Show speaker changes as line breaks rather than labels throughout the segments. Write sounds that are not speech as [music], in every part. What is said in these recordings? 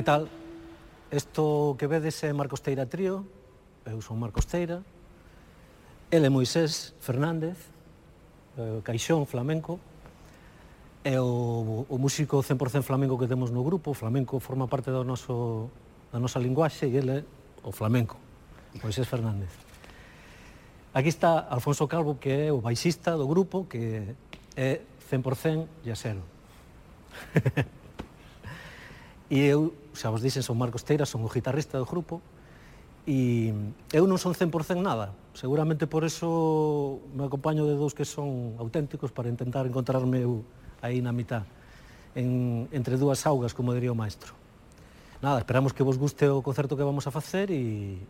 Que tal? Isto que vedes é Marcos Teira Trío, eu son Marcos Teira, ele é Moisés Fernández, eh, caixón flamenco, é o, o músico 100% flamenco que temos no grupo, o flamenco forma parte do noso, da nosa linguaxe e ele é o flamenco, Moisés Fernández. Aquí está Alfonso Calvo, que é o baixista do grupo, que é 100% yasero. [laughs] e eu xa vos dixen, son Marcos Teira, son o guitarrista do grupo, e eu non son 100% nada. Seguramente por eso me acompaño de dous que son auténticos para intentar encontrarme eu aí na mitad, en, entre dúas augas, como diría o maestro. Nada, esperamos que vos guste o concerto que vamos a facer e,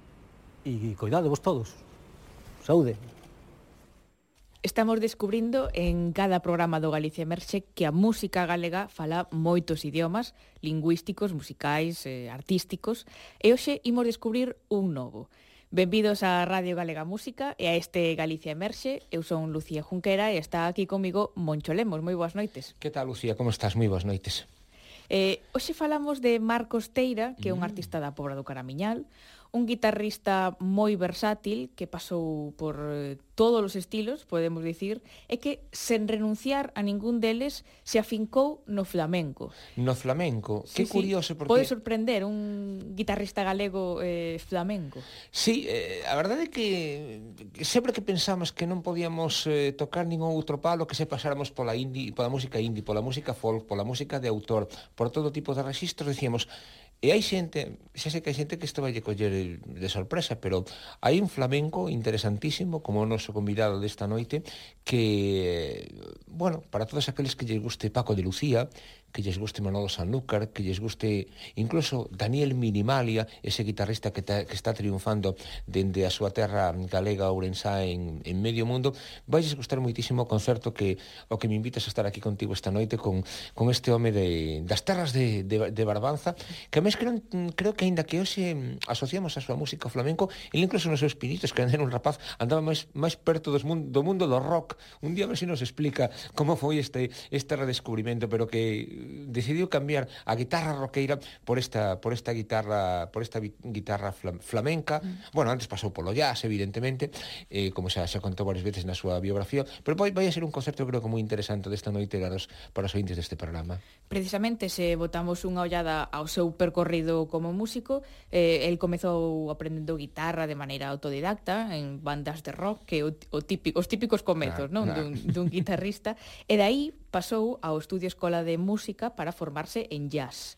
e coidadevos todos. Saúde.
Estamos descubrindo en cada programa do Galicia Emerxe que a música galega fala moitos idiomas, lingüísticos, musicais, eh, artísticos, e hoxe imos descubrir un novo. Benvidos a Radio Galega Música e a este Galicia Emerxe. Eu son Lucía Junquera e está aquí comigo Moncho Lemos. Moi boas noites.
Que tal, Lucía? Como estás? Moi boas noites.
Eh, hoxe falamos de Marcos Teira, que é un mm. artista da Pobra do Caramiñal, un guitarrista moi versátil que pasou por eh, todos os estilos, podemos dicir, e que sen renunciar a ningún deles se afincou no flamenco.
No flamenco, sí, que sí. curioso porque
Pode sorprender un guitarrista galego eh, flamenco.
Sí, eh, a verdade é que, que sempre que pensamos que non podíamos eh, tocar ningún outro palo que se pasáramos pola indie, pola música indie, pola música folk, pola música de autor, por todo tipo de registros, decíamos, E hai xente, xa sei que hai xente que isto vai coller de sorpresa, pero hai un flamenco interesantísimo, como o noso convidado desta noite, que, bueno, para todos aqueles que lle guste Paco de Lucía, que lles guste Manolo Sanlúcar, que lles guste incluso Daniel Minimalia, ese guitarrista que, ta, que está triunfando dende a súa terra galega ourensá en, en medio mundo, vais gustar moitísimo o concerto que o que me invitas a estar aquí contigo esta noite con, con este home de, das terras de, de, de Barbanza, que a mes creo, creo que aínda que hoxe asociamos a súa música flamenco, ele incluso nos seus pinitos, que era un rapaz, andaba máis, máis perto dos mundo, do mundo do rock. Un día a ver se si nos explica como foi este, este redescubrimento, pero que decidiu cambiar a guitarra roqueira por esta por esta guitarra por esta guitarra flamenca. Mm. Bueno, antes pasou polo jazz, evidentemente, eh como xa xa contou varias veces na súa biografía, pero vai vai a ser un concerto creo que moi interesante desta noite para os para os ointes deste programa.
Precisamente se botamos unha ollada ao seu percorrido como músico, eh el comezou aprendendo guitarra de maneira autodidacta en bandas de rock, que o, o típico, os típicos comezos, ah, non, ah. dun dun guitarrista, e de aí pasou ao Estudio Escola de Música para formarse en jazz.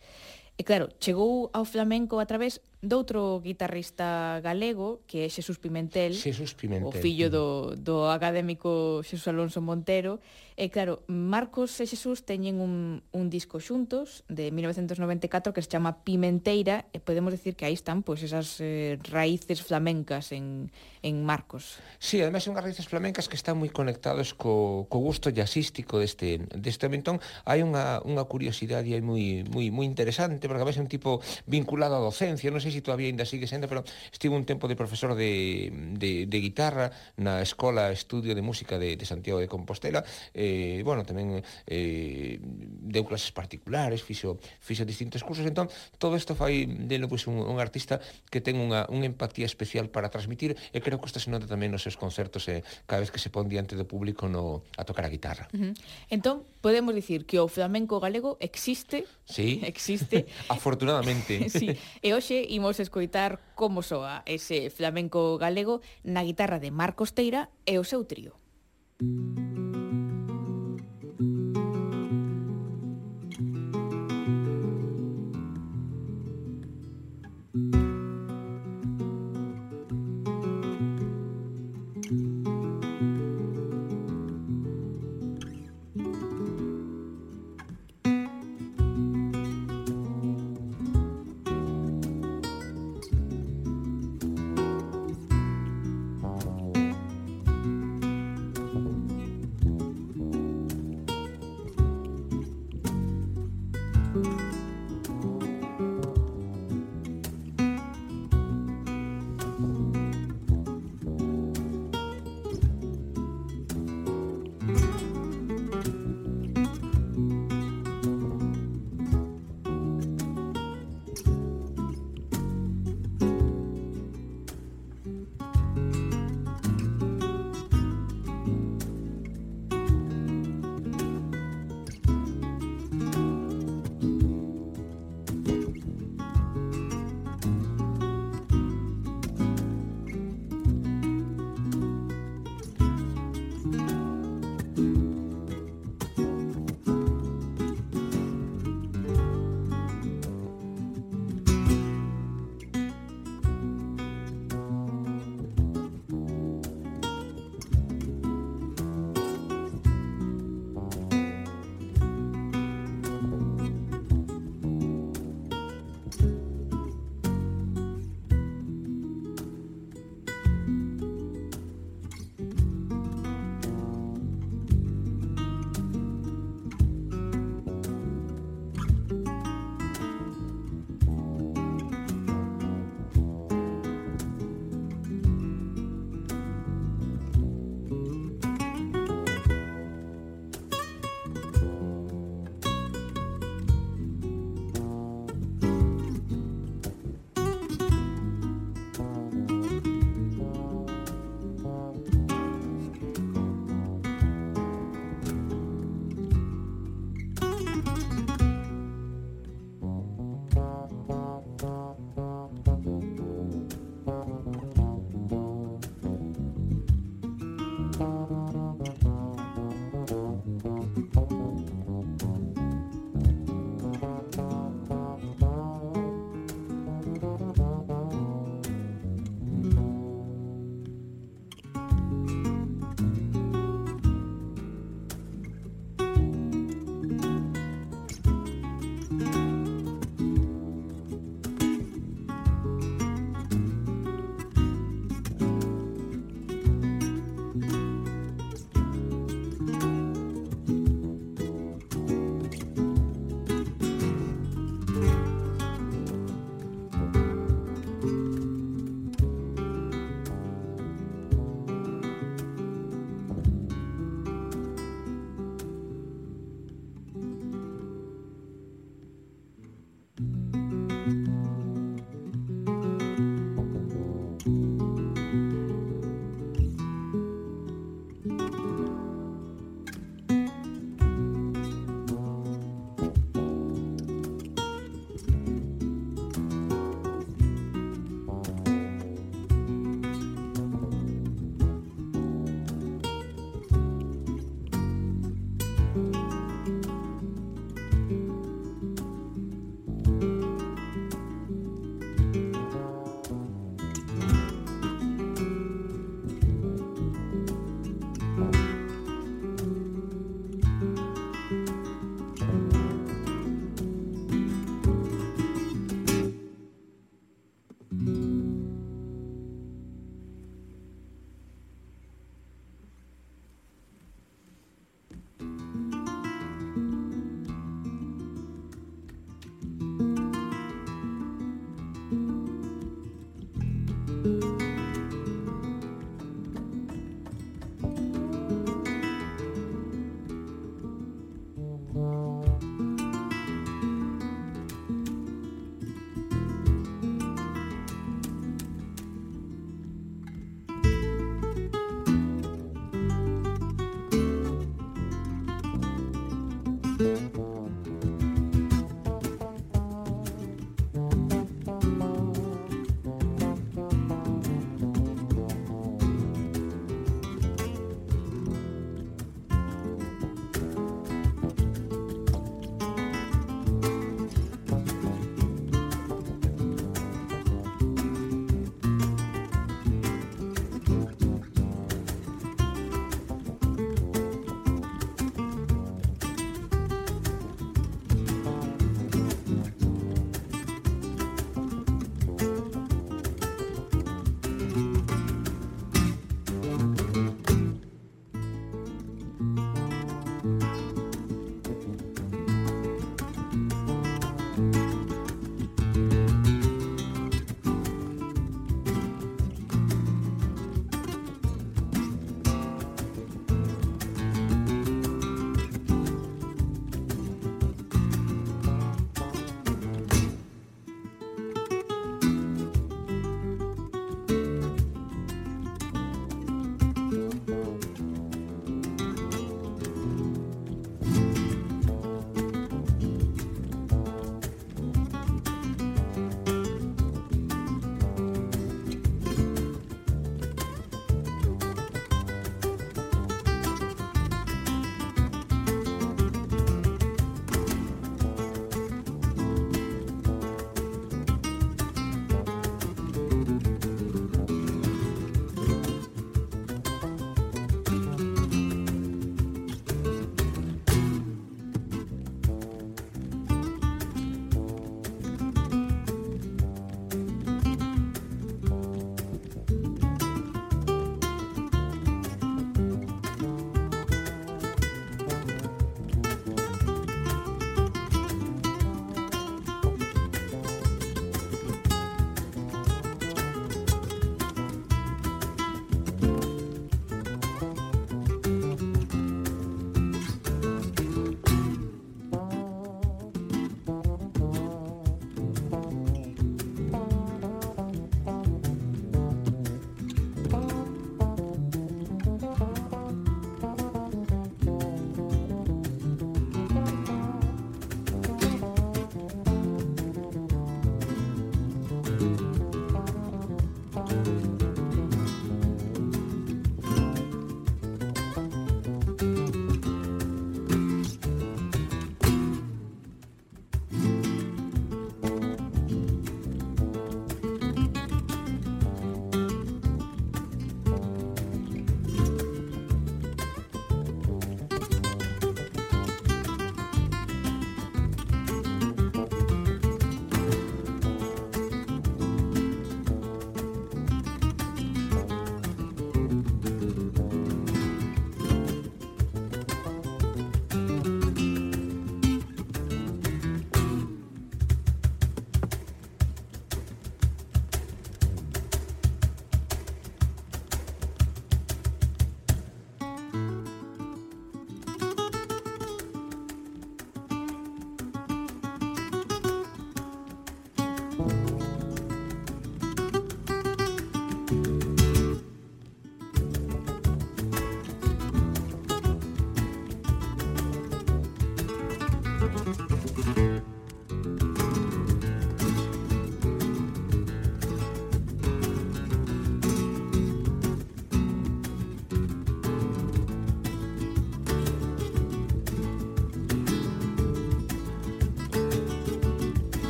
E claro, chegou ao flamenco a través doutro guitarrista galego que é Xesús Pimentel,
Xesús Pimentel.
o fillo do, do académico Xesús Alonso Montero e claro, Marcos e Xesús teñen un, un disco xuntos de 1994 que se chama Pimenteira e podemos decir que aí están pois esas eh, raíces flamencas en, en Marcos.
Sí, además son unhas raíces flamencas que están moi conectados co, co gusto jazzístico deste, deste mentón. Hai unha, unha curiosidade aí moi, moi, moi interesante porque además é un tipo vinculado á docencia, non sei sei se todavía ainda sigue sendo, pero estive un tempo de profesor de, de, de guitarra na Escola Estudio de Música de, de Santiago de Compostela, eh, bueno, tamén eh, deu clases particulares, fixo, fixo distintos cursos, entón, todo isto fai dele pois, un, un artista que ten unha, unha empatía especial para transmitir, e creo que isto se nota tamén nos seus concertos, eh, cada vez que se pon diante do público no, a tocar a guitarra.
Uh -huh. Entón, podemos dicir que o flamenco galego existe,
sí.
existe. [laughs]
Afortunadamente. [laughs]
sí. E hoxe, imos escoitar como soa ese flamenco galego na guitarra de Marcos Teira e o seu trío. Música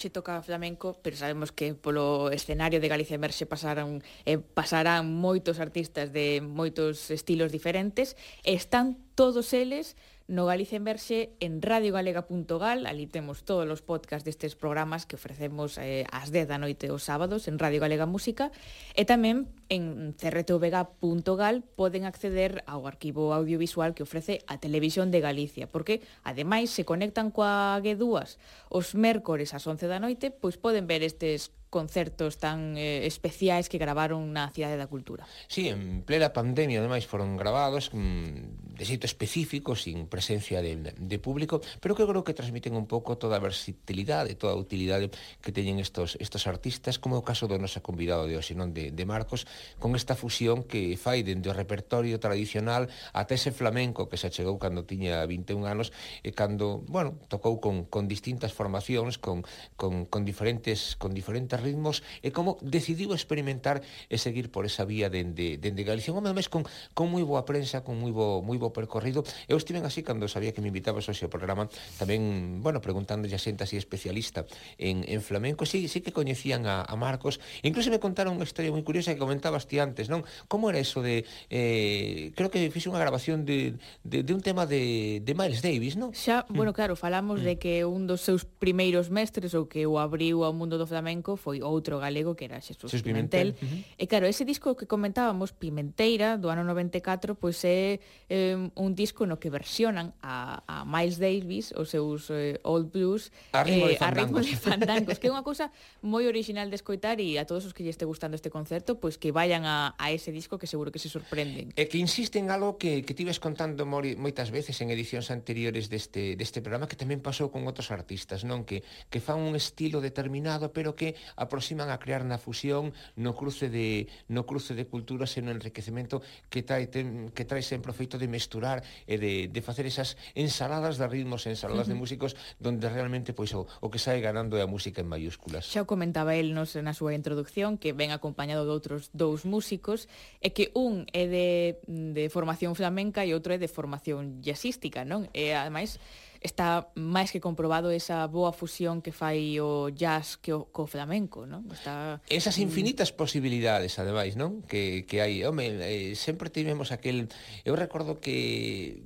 hoxe toca flamenco, pero sabemos que polo escenario de Galicia Emerxe pasaron, eh, pasarán moitos artistas de moitos estilos diferentes, están todos eles no Galicia en Verse en radiogalega.gal, ali temos todos os podcast destes programas que ofrecemos eh, ás 10 da noite os sábados en Radio Galega Música. E tamén en crtvga.gal poden acceder ao arquivo audiovisual que ofrece a Televisión de Galicia, porque ademais se conectan coa G2 os mércores ás 11 da noite, pois poden ver estes concertos tan eh, especiais que gravaron na Cidade da Cultura.
Sí, en plena pandemia, ademais, foron gravados mm, de xeito específico, sin presencia de, de público, pero que creo que transmiten un pouco toda a versatilidade, toda a utilidade que teñen estos, estos artistas, como é o caso do noso convidado de hoxe, non de, de Marcos, con esta fusión que fai dende o repertorio tradicional ata ese flamenco que se achegou cando tiña 21 anos e cando, bueno, tocou con, con distintas formacións, con, con, con diferentes con diferentes ritmos e como decidiu experimentar e seguir por esa vía dende, dende Galicia. Un mes con, con moi boa prensa, con moi bo, moi bo percorrido. Eu estiven así cando sabía que me invitabas hoxe ao programa, tamén, bueno, preguntándolle a xente así especialista en, en flamenco. Sí, sí que coñecían a, a Marcos. Incluso me contaron unha historia moi curiosa que comentabas ti antes, non? Como era eso de... Eh, creo que fixe unha grabación de, de, de un tema de, de Miles Davis, non?
Xa, bueno, claro, falamos mm. de que un dos seus primeiros mestres ou que o abriu ao mundo do flamenco foi foi outro galego que era Xesús Pimentel. Pimentel. Uh -huh. E claro, ese disco que comentábamos, Pimenteira, do ano 94, pois é eh, un disco no que versionan a, a Miles Davis os seus eh, Old Blues
a ritmo,
eh,
de, fandangos.
a ritmo de fandangos, que é unha cousa moi original de escoitar e a todos os que lle este gustando este concerto, pois que vayan a, a ese disco que seguro que se sorprenden.
E que insisten algo que, que tives contando moitas veces en edicións anteriores deste, deste programa que tamén pasou con outros artistas, non? Que, que fan un estilo determinado pero que aproximan a crear na fusión no cruce de no cruce de culturas e no enriquecemento que trae ten, que trae sempre o feito de mesturar e de, de facer esas ensaladas de ritmos, ensaladas uh -huh. de músicos donde realmente pois o, o que sai ganando é a música en mayúsculas.
Xa o comentaba el nos na súa introducción que ven acompañado de outros dous músicos e que un é de de formación flamenca e outro é de formación jazzística, non? E ademais está máis que comprobado esa boa fusión que fai o jazz que o, co flamenco, non? Está
Esas infinitas posibilidades, ademais, non? Que que hai, home, eh, sempre tivemos aquel eu recordo que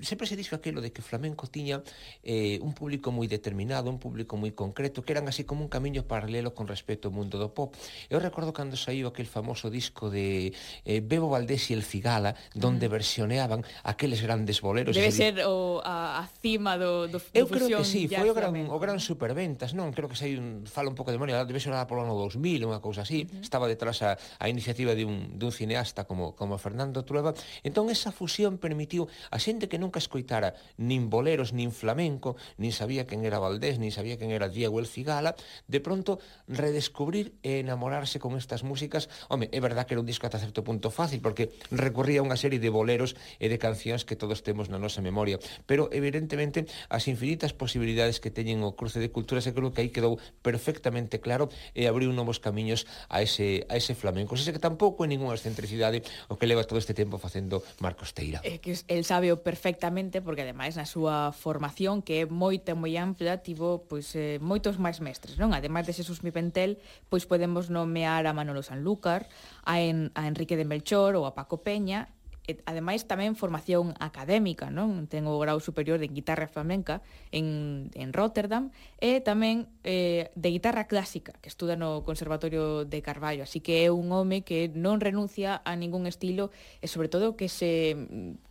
sempre se dixo aquilo de que o flamenco tiña eh, un público moi determinado, un público moi concreto, que eran así como un camiño paralelo con respecto ao mundo do pop. Eu recordo cando saiu aquel famoso disco de eh, Bebo Valdés e el Cigala, donde mm. versioneaban aqueles grandes boleros.
Debe ser o, a, a cima do, do,
Eu creo que sí, foi o gran, o gran superventas, non? Creo que sai un, falo un pouco de memoria, debe ser polo ano 2000, unha cousa así. Mm. Estaba detrás a, a iniciativa de un, de un cineasta como, como Fernando Trueba. Entón, esa fusión permitiu, así xente que nunca escoitara nin boleros, nin flamenco, nin sabía quen era Valdés, nin sabía quen era Diego El Cigala, de pronto redescubrir e enamorarse con estas músicas. Home, é verdad que era un disco ata certo punto fácil, porque recorría unha serie de boleros e de cancións que todos temos na nosa memoria, pero evidentemente as infinitas posibilidades que teñen o cruce de culturas, e creo que aí quedou perfectamente claro e abriu novos camiños a ese, a ese flamenco. Xe que tampouco é ninguna excentricidade o que leva todo este tempo facendo Marcos Teira.
É que el sabe o perfectamente porque ademais na súa formación que é moita moi ampla tivo pois eh, moitos máis mestres, non? Ademais de Xesús Mipentel, pois podemos nomear a Manolo Sanlúcar, a, en, a Enrique de Melchor ou a Paco Peña e, ademais tamén formación académica, non? Ten o grau superior de guitarra flamenca en, en Rotterdam e tamén eh, de guitarra clásica, que estuda no Conservatorio de Carballo, así que é un home que non renuncia a ningún estilo e sobre todo que se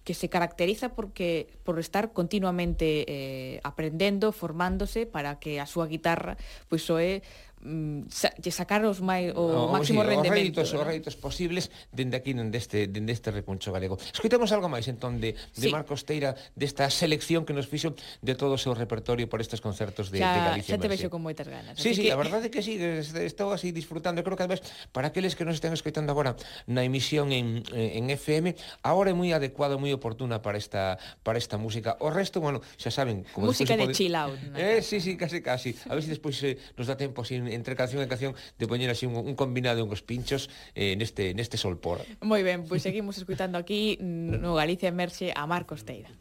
que se caracteriza porque por estar continuamente eh, aprendendo, formándose para que a súa guitarra pois soe Mm, de sacar os mai, o, no, máximo sí, rendemento.
Os reitos, ¿no? os réditos posibles dende aquí, dende este, dende este recuncho galego. Escoitemos algo máis, entón, de, de sí. Marcos Teira, desta selección que nos fixo de todo o seu repertorio por estes concertos de,
xa,
de Galicia.
Xa te vexo con moitas ganas.
Sí, sí, que... a verdade é que sí, estou así disfrutando. Eu creo que, además, para aqueles que nos estén escoitando agora na emisión en, en FM, agora é moi adecuado, moi oportuna para esta, para esta música. O resto, bueno, xa saben...
Como música de pode... chill out.
Eh, sí, sí, casi, casi. A ver se si despois eh, nos dá tempo así entre canción e canción de poñer así un, un combinado uns pinchos eh, neste, neste solpor.
Moi ben, pois pues seguimos escutando aquí no Galicia Emerxe a Marcos Teira.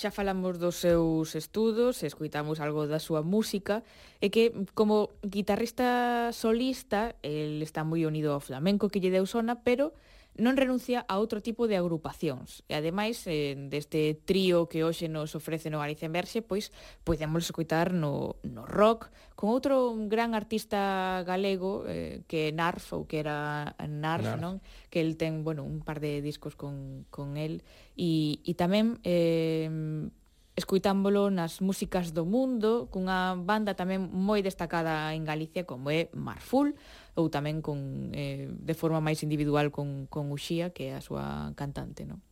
Xa falamos dos seus estudos, escuitamos algo da súa música, e que como guitarrista solista, el está moi unido ao flamenco que lle deu sona, pero non renuncia a outro tipo de agrupacións. E ademais, eh, deste trío que hoxe nos ofrece no Galicia en Verxe, pois podemos escutar no, no rock con outro gran artista galego eh, que é Narf, ou que era Narf, Narf. non? Que el ten, bueno, un par de discos con, con el e, e tamén eh, escuitámbolo nas músicas do mundo cunha banda tamén moi destacada en Galicia como é Marful ou tamén con, eh, de forma máis individual con, con Uxía que é a súa cantante, non?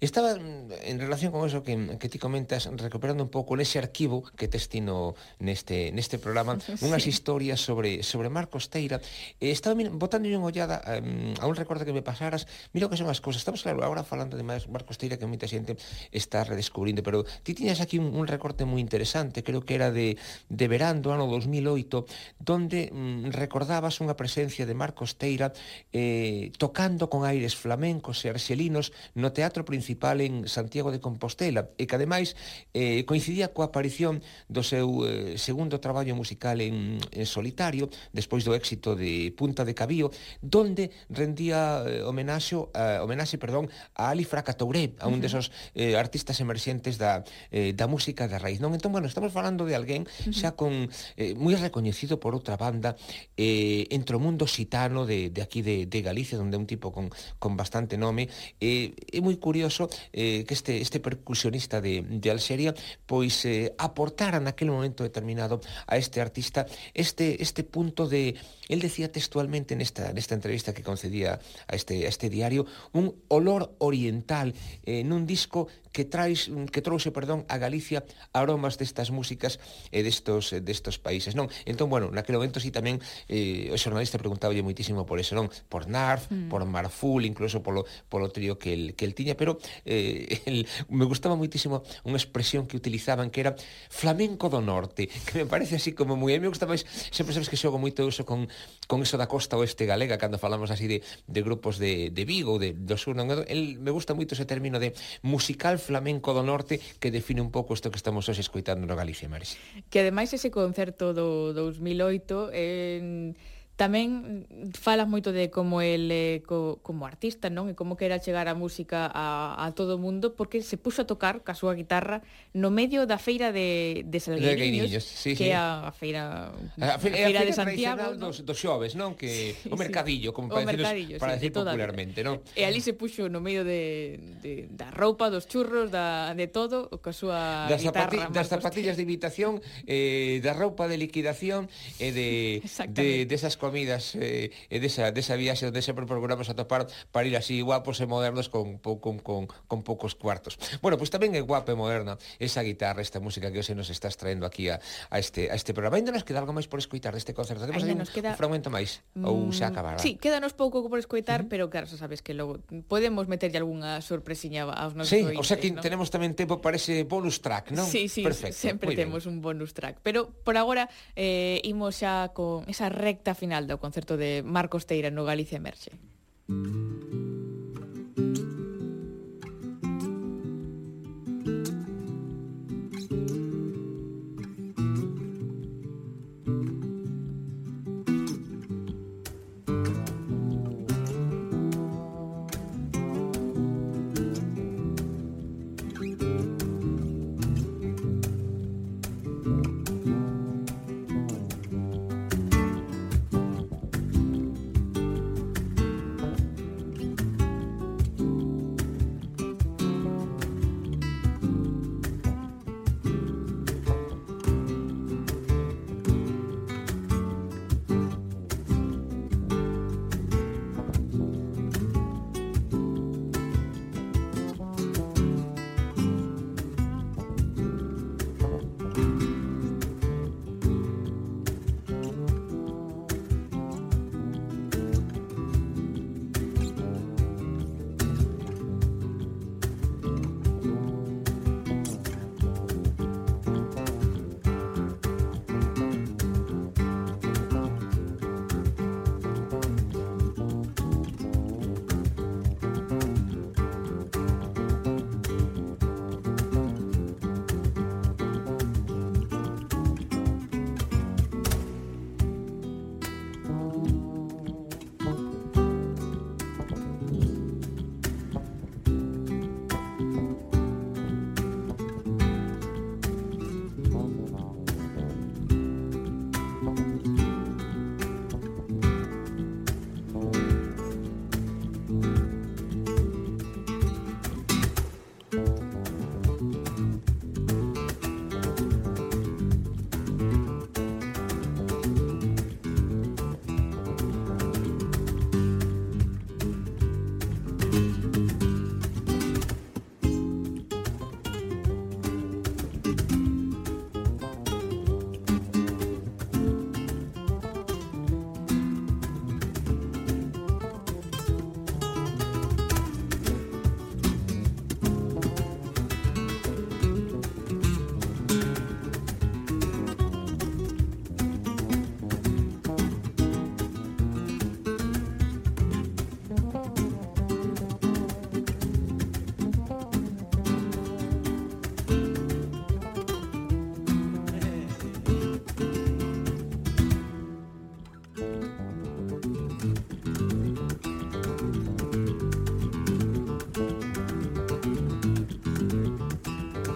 Estaba mm, en relación con eso que, que ti comentas, recuperando un pouco nese arquivo que testino neste, neste programa, [laughs] sí. unhas historias sobre, sobre Marcos Teira. Eh, estaba botando unha ollada um, a un recorte que me pasaras, miro que son as cousas. Estamos, claro, agora falando de Marcos Teira que moita xente está redescubrindo, pero ti tiñas aquí un, un recorte moi interesante, creo que era de, de verán do ano 2008, donde um, recordabas unha presencia de Marcos Teira eh, tocando con aires flamencos e arxelinos no teatro teatro principal en Santiago de Compostela e que ademais eh, coincidía coa aparición do seu eh, segundo traballo musical en, en solitario despois do éxito de Punta de Cabío donde rendía eh, homenaxo, eh, homenaxe perdón, a Ali Fracatouré a un uh -huh. desos eh, artistas emerxentes da, eh, da música da raíz non entón, bueno, estamos falando de alguén xa con eh, moi recoñecido por outra banda eh, entre o mundo xitano de, de aquí de, de Galicia onde é un tipo con, con bastante nome eh, é moi curioso eh, que este, este percusionista de, de Alxeria pois eh, aportara naquele momento determinado a este artista este, este punto de, el decía textualmente nesta, nesta entrevista que concedía a este, a este diario, un olor oriental eh, nun disco que traes que trouxe, perdón, a Galicia aromas destas músicas e destos eh, destos países, non? Entón, bueno, naquele momento si sí, tamén eh, o xornalista preguntaba moitísimo por eso, non? Por Narf, mm. por Marful, incluso polo polo trío que el que el tiña, Galicia, pero eh, el, me gustaba moitísimo unha expresión que utilizaban que era flamenco do norte, que me parece así como moi... A me gustaba, sempre sabes que xogo moito eso con, con eso da costa oeste galega, cando falamos así de, de grupos de, de Vigo, de, do sur, non, el, me gusta moito ese término de musical flamenco do norte que define un pouco isto que estamos hoxe escoitando no Galicia, Maris.
Que ademais ese concerto do 2008 en... Eh Tamén falas moito de como el eh, co, como artista, non? E como que era chegar a música a, a todo o mundo porque se puxo a tocar ca súa guitarra no medio da feira de, de Salgueiriños, sí,
que
é sí. a, a feira,
a, fe, a feira, a feira de Santiago, ¿no? dos, dos xoves, non? Que sí, o mercadillo, como o para, mercadillo, para sí, decir de popularmente, non?
E ali se puxo no medio de, de da roupa, dos churros, da, de todo, ca súa das guitarra.
Zapati, das zapatillas de imitación, eh, da roupa de liquidación e eh, de, de, de esas comidas eh, eh, desa, desa viaxe onde sempre procuramos atopar para ir así guapos e modernos con, con, con, con poucos cuartos. Bueno, pois pues tamén é guapa e moderna esa guitarra, esta música que hoxe nos estás traendo aquí a, a, este, a este programa. Ainda nos queda algo máis por escoitar deste concerto. Temos un,
queda...
un fragmento máis, mm, ou xa acabará.
Sí, quédanos pouco por escoitar, uh -huh. pero claro, xa sabes que logo podemos meterlle algunha sorpresiña aos nosos
Sí,
ointes,
o sea que
¿no?
tenemos tamén tempo para ese bonus track, non?
Sí, sí,
Perfecto,
sempre temos bien. un bonus track. Pero por agora eh, imos xa con esa recta final final do concerto de Marcos Teira no Galicia Emerxe. Mm -hmm.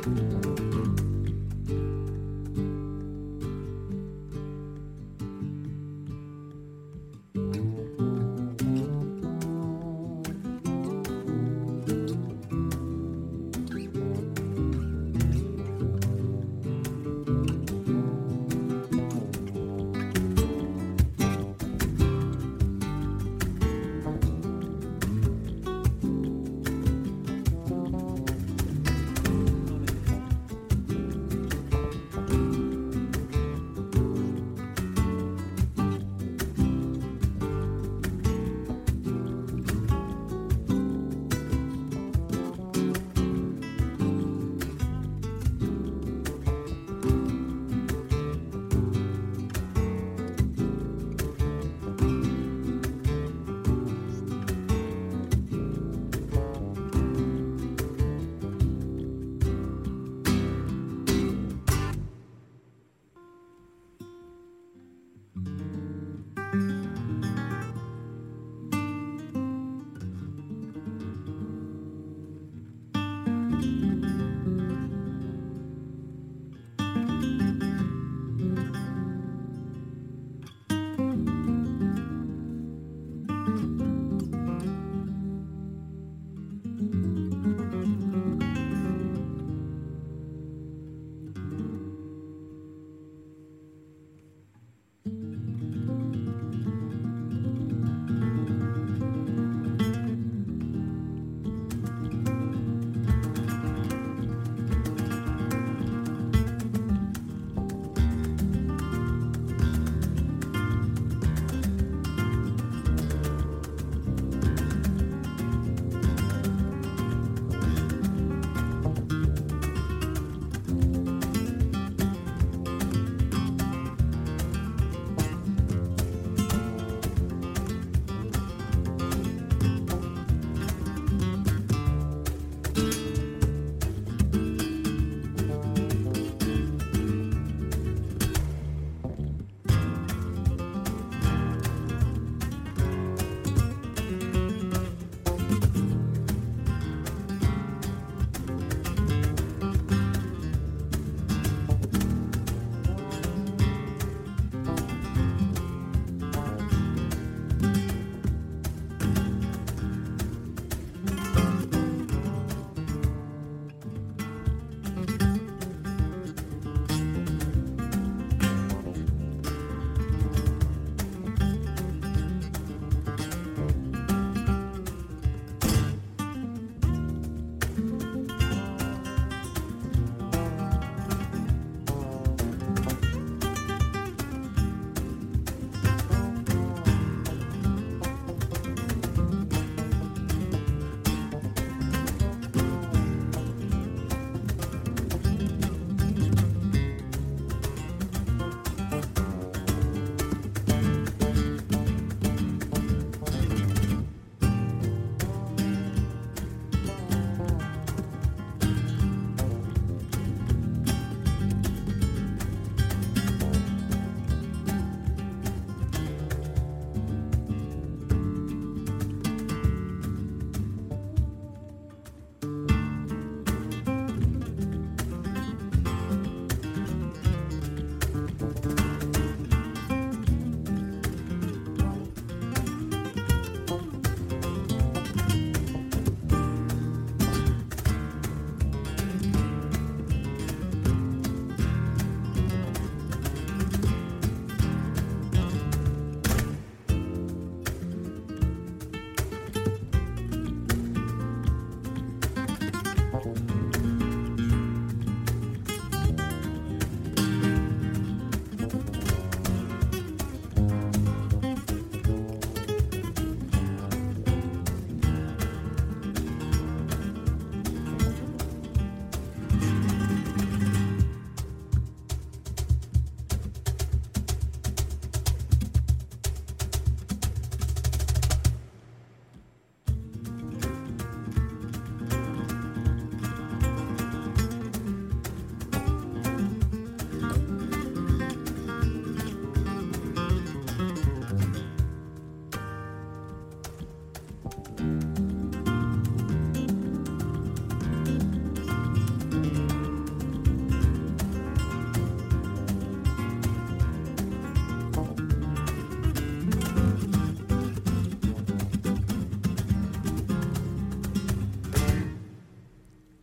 Mm-hmm.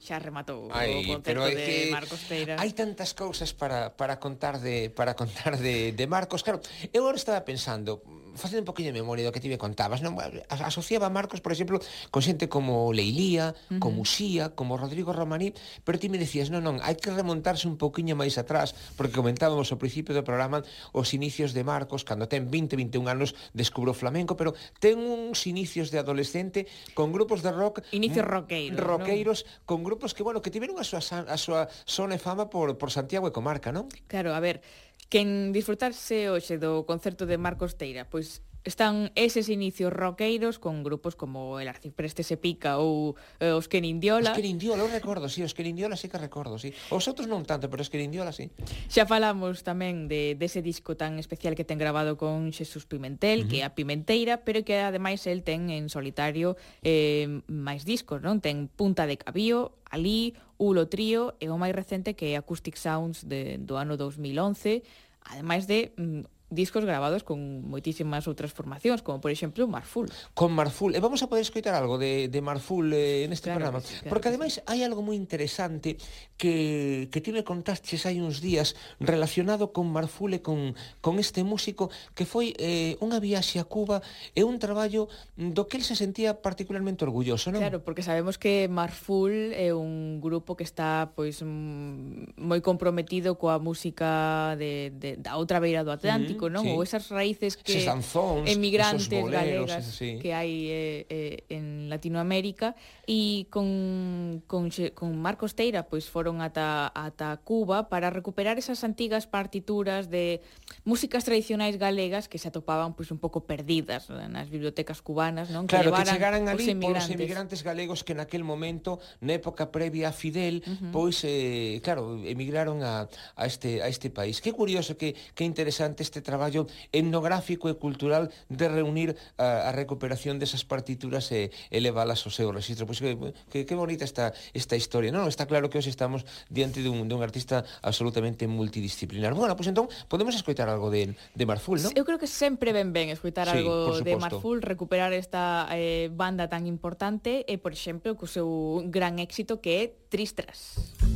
xa rematou
Ai,
o concerto de
que
Marcos Peira.
Hai tantas cousas para, para contar de para contar de, de Marcos. Claro, eu agora estaba pensando, facendo un poquinho de memoria do que ti me contabas, non? asociaba Marcos, por exemplo, con xente como Leilía, uh -huh. como Uxía, como Rodrigo Romaní, pero ti me decías, non, non, hai que remontarse un poquinho máis atrás, porque comentábamos ao principio do programa os inicios de Marcos, cando ten 20, 21 anos, descubro flamenco, pero ten uns inicios de adolescente con grupos de rock...
Inicios roqueiros.
Roqueiros, ¿no? con grupos que, bueno, que tiveron a súa, a súa sona e fama por, por Santiago e comarca, non?
Claro, a ver, Quen disfrutarse hoxe do concerto de Marcos Teira, pois están eses inicios roqueiros con grupos como el Arcipreste se pica ou eh, os que
Os que eu recordo, sí, os que sí que recordo, sí. Os outros non tanto, pero os que sí.
Xa falamos tamén de dese de disco tan especial que ten grabado con Xesús Pimentel, uh -huh. que é a Pimenteira, pero que ademais el ten en solitario eh, máis discos, non? Ten Punta de Cabío, Alí, Ulo Trío e o máis recente que é Acoustic Sounds de, do ano 2011, además de mm, discos grabados con moitísimas outras formacións, como por exemplo Marful.
Con Marful, e vamos a poder escoitar algo de, de Marful eh, neste claro programa, sí, claro porque ademais sí. hai algo moi interesante que, que ti me contaches hai uns días relacionado con Marful e con, con este músico que foi eh, unha viaxe a Cuba e un traballo do que el se sentía particularmente orgulloso, non?
Claro, porque sabemos que Marful é un grupo que está pois mm, moi comprometido coa música de, de, da outra beira do Atlántico, Atlántico, non? Sí. Ou esas raíces que
Ses anzóns,
emigrantes
boleros,
galegas sí. que hai eh, eh, en Latinoamérica e con, con, con Marcos Teira pois foron ata, ata Cuba para recuperar esas antigas partituras de músicas tradicionais galegas que se atopaban pois un pouco perdidas eh, nas bibliotecas cubanas, non?
Claro, que, que chegaran ali polos emigrantes galegos que naquel momento, na época previa a Fidel, uh -huh. pois eh, claro, emigraron a, a, este, a este país. Que curioso, que, que interesante este traballo etnográfico e cultural de reunir a, a recuperación desas partituras e elevalas ao seu registro. Pois que, que, que bonita esta, esta historia. Non, está claro que hoxe estamos diante dun, dun artista absolutamente multidisciplinar. Bueno, pois entón, podemos escoitar algo de, de Marful, non?
Eu creo que sempre ben ben escoitar sí, algo de Marful, recuperar esta eh, banda tan importante e, por exemplo, co seu gran éxito que é Tristras. Tristras.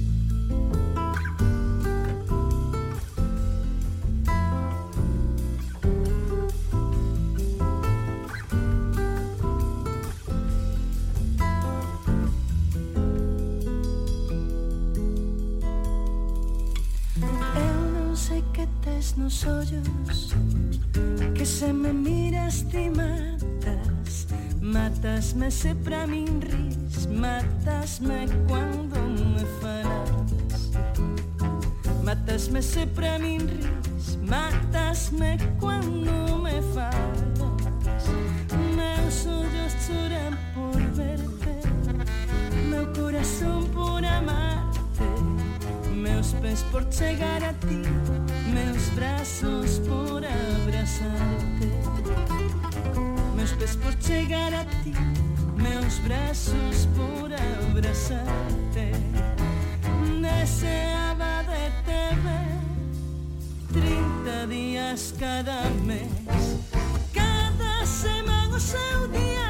Tes nos ollos Que se me miras ti matas Matasme se pra min ris Matasme cuando me falas. Matasme se pra min ris Matasme cuando me falas. Meus ollos choran por verte Meu corazón por amarte meus pés por chegar a ti, meus braços por abraçar-te. Meus pés por chegar a ti, meus braços por abraçar-te. Deseaba de te ver 30 dias cada mês, cada semana o seu dia.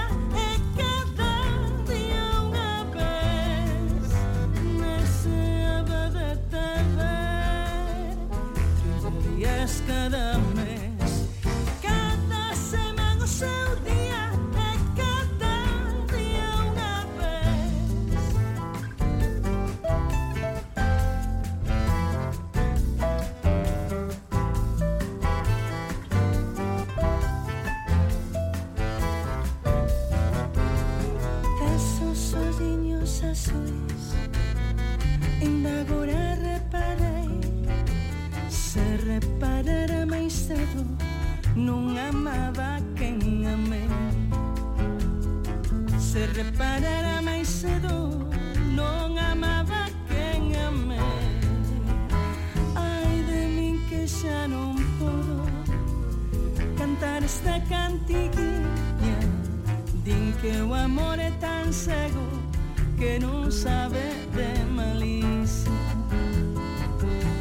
them que non sabe de malicia.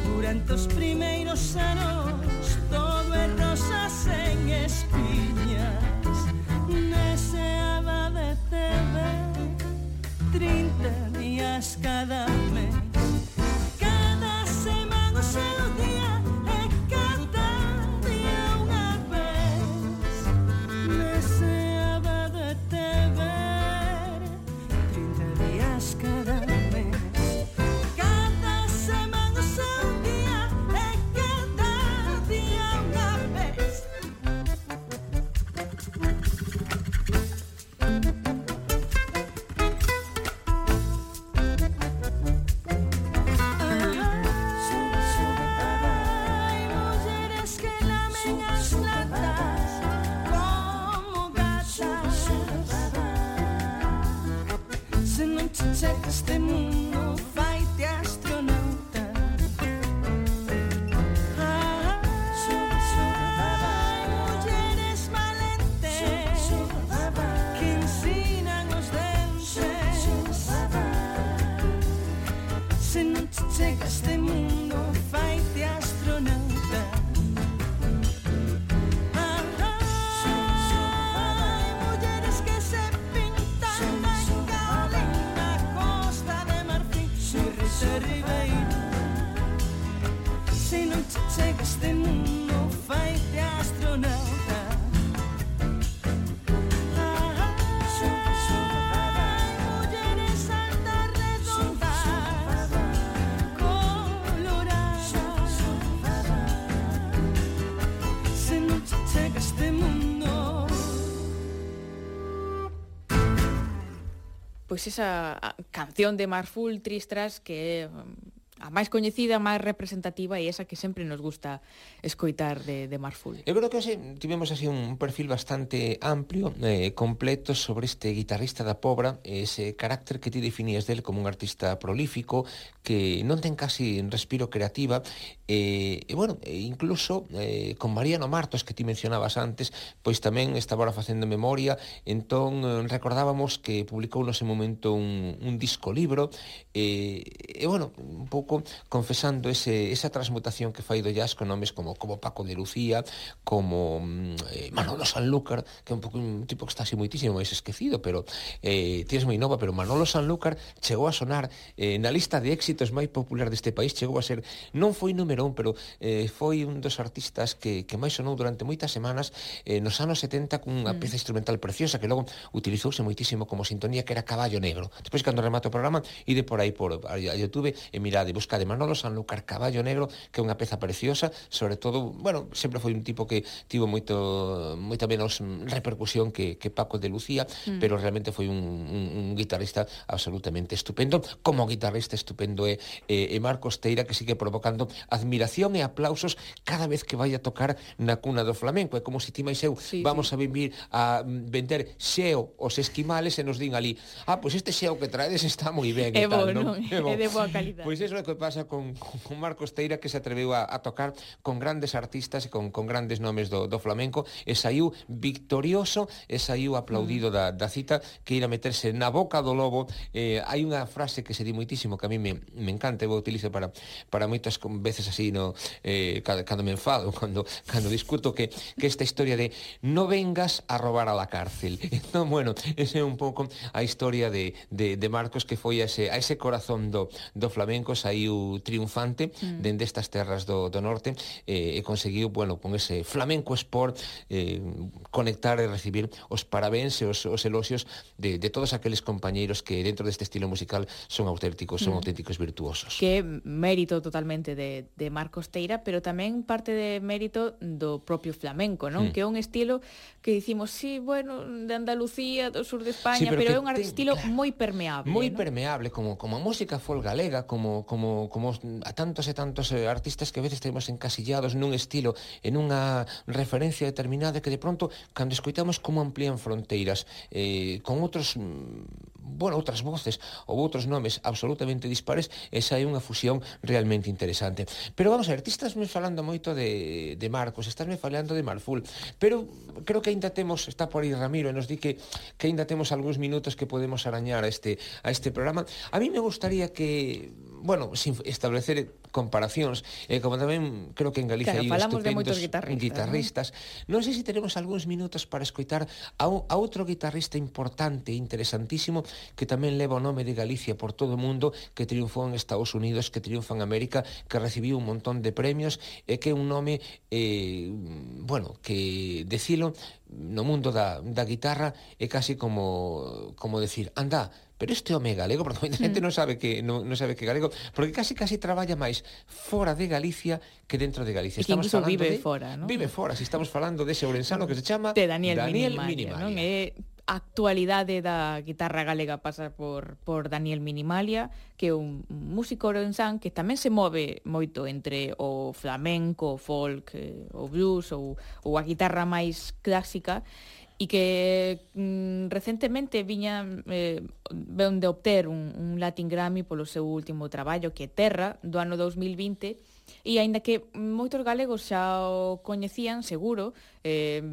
Durante os primeiros anos
pois esa canción de Marful Tristras que é a máis coñecida, a máis representativa e esa que sempre nos gusta escoitar de, de Marful.
Eu creo que así, tivemos así un perfil bastante amplio, eh, completo sobre este guitarrista da Pobra, ese carácter que ti definías del como un artista prolífico, que non ten casi respiro creativa, eh, e bueno, incluso eh, con Mariano Martos, que ti mencionabas antes, pois tamén estaba ahora facendo memoria, entón eh, recordábamos que publicou no ese momento un, un disco libro, eh, e bueno, un pouco pouco confesando ese, esa transmutación que fai do jazz con nomes como, como Paco de Lucía, como mm, eh, Manolo Sanlúcar, que é un, pouco, un tipo que está así moitísimo máis esquecido, pero eh, tienes moi nova, pero Manolo Sanlúcar chegou a sonar eh, na lista de éxitos máis popular deste país, chegou a ser, non foi número un, pero eh, foi un dos artistas que, que máis sonou durante moitas semanas eh, nos anos 70 cunha mm. peza instrumental preciosa que logo utilizouse moitísimo como sintonía que era Caballo Negro. Despois, cando remato o programa, ide por aí por a YouTube e mirade, vos Busca de Manolo Sanlúcar Caballo Negro, que é unha peza preciosa, sobre todo, bueno, sempre foi un tipo que tivo moito moita menos repercusión que, que Paco de Lucía, mm. pero realmente foi un, un, un guitarrista absolutamente estupendo, como guitarrista estupendo é, é, é Marcos Teira, que sigue provocando admiración e aplausos cada vez que vai a tocar na cuna do flamenco, é como se ti máis eu sí, vamos sí. a vivir a mm, vender xeo os esquimales e nos din ali, ah, pois pues este xeo que traedes está moi ben
é
e tal,
bon, non? É, de boa calidad.
Pois pues eso é que pasa con, con Marcos Teira que se atreveu a, a tocar con grandes artistas e con, con grandes nomes do, do flamenco. E saiu victorioso e saiu aplaudido mm. da, da cita que ir a meterse na boca do lobo. Eh, hai unha frase que se di moitísimo que a mí me, me encanta e vou utilizo para, para moitas veces así no, eh, cando, cando me enfado [laughs] cando, cando discuto que, que esta historia de no vengas a robar a la cárcel [laughs] entón bueno, ese é un pouco a historia de, de, de Marcos que foi a ese, a ese corazón do, do flamenco saiu saiu triunfante mm. dende estas terras do, do norte eh, e conseguiu, bueno, con ese flamenco sport eh, conectar e recibir os parabéns e os, os elogios de, de todos aqueles compañeiros que dentro deste estilo musical son auténticos, son mm. auténticos virtuosos.
Que mérito totalmente de, de Marcos Teira, pero tamén parte de mérito do propio flamenco, non? Mm. Que é un estilo que dicimos, sí, bueno, de Andalucía, do sur de España, sí, pero, pero é un estilo claro, moi permeable.
Moi
¿no?
permeable, como, como a música folk galega, como, como como, a tantos e tantos eh, artistas que a veces temos encasillados nun estilo, en unha referencia determinada que de pronto, cando escoitamos como amplían fronteiras eh, con outros mm, bueno, outras voces ou outros nomes absolutamente dispares, esa é unha fusión realmente interesante. Pero vamos a ver, ti estás me falando moito de, de Marcos, estás me falando de Marful, pero creo que ainda temos, está por aí Ramiro, e nos di que, que ainda temos algúns minutos que podemos arañar a este, a este programa. A mí me gustaría que bueno, sin establecer comparacións, eh, como tamén creo que en Galicia
claro,
hai estupendos
de
guitarristas, guitarristas. Non no sei se teremos algúns minutos para escoitar a, un, a outro guitarrista importante, interesantísimo, que tamén leva o nome de Galicia por todo o mundo, que triunfou en Estados Unidos, que triunfa en América, que recibiu un montón de premios, e que é un nome, eh, bueno, que decilo no mundo da, da guitarra é casi como, como decir, anda, pero este home galego, porque moita xente [laughs] mm. non sabe que non, non sabe que galego, porque casi casi traballa máis fora de Galicia que dentro de Galicia.
E que incluso vive
de,
fora, non?
Vive fora, se si estamos falando dese ourensano que se chama
de Daniel,
Daniel
Minimalia, Minimalia. non? É actualidade da guitarra galega pasa por, por Daniel Minimalia, que é un músico orensán que tamén se move moito entre o flamenco, o folk, eh, o blues ou, ou a guitarra máis clásica, e que mm, recentemente viña eh, ven de obter un, un Latin Grammy polo seu último traballo que é Terra do ano 2020 e aínda que moitos galegos xa o coñecían seguro eh,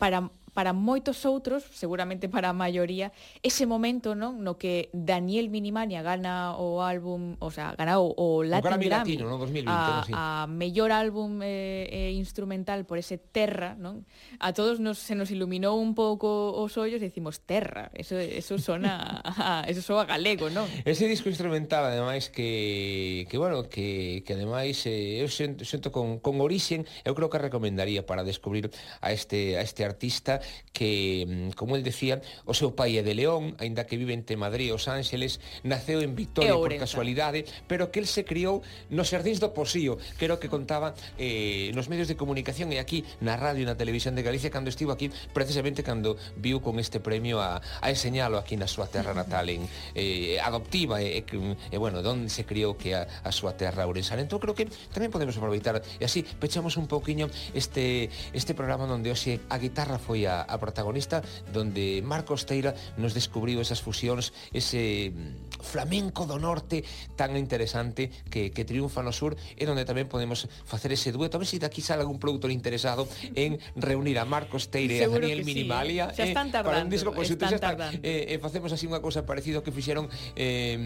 para para moitos outros, seguramente para a maioría, ese momento non no que Daniel Minimania gana o álbum, o sea, gana o, o Latin o Grammy, Grammy
Latino, no 2020,
a,
sí.
a mellor álbum eh, eh, instrumental por ese Terra, non? A todos nos se nos iluminou un pouco os ollos e dicimos Terra, eso eso sona a, eso soa galego, non?
Ese disco instrumental ademais que que bueno, que que ademais eh, eu sento, sento con con orixen, eu creo que recomendaría para descubrir a este a este artista que, mm, como el decía, o seu pai é de León, aínda que vive entre Madrid e Os Ángeles, naceu en Victoria por casualidade, pero que el se criou nos Xardíns do Posío, que era o que ah. contaba eh, nos medios de comunicación e aquí na radio e na televisión de Galicia cando estivo aquí, precisamente cando viu con este premio a, a enseñalo aquí na súa terra [laughs] natal en eh, adoptiva e, e, e bueno, donde se criou que a, a súa terra ourensana. Entón creo que tamén podemos aproveitar e así pechamos un pouquiño este este programa onde hoxe a guitarra foi a a, a protagonista donde Marcos Teira nos descubriu esas fusións, ese mm, flamenco do norte tan interesante que, que triunfa no sur e donde tamén podemos facer ese dueto. A ver se si daqui sale algún produtor interesado en reunir a Marcos Teira e a Daniel Minimalia
sí. eh, tardando, eh, para un
disco conxunto.
Están
tardando. Eh, eh, facemos así unha cousa parecida que fixeron eh,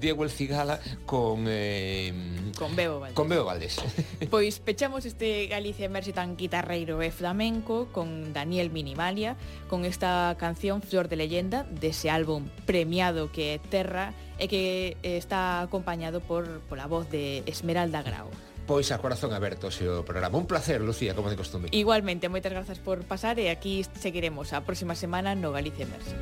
Diego El Cigala con... Eh,
con Bebo Valdés.
Con Bebo Valdés.
pois pechamos este Galicia Emerxe tan guitarreiro e flamenco con Daniel Minimalia Minimalia con esta canción Flor de Leyenda dese ese álbum premiado que é Terra e que eh, está acompañado por, pola voz de Esmeralda Grau.
Pois a corazón aberto xe o programa. Un placer, Lucía, como de costume.
Igualmente, moitas grazas por pasar e aquí seguiremos a próxima semana no Galicia Emerxe.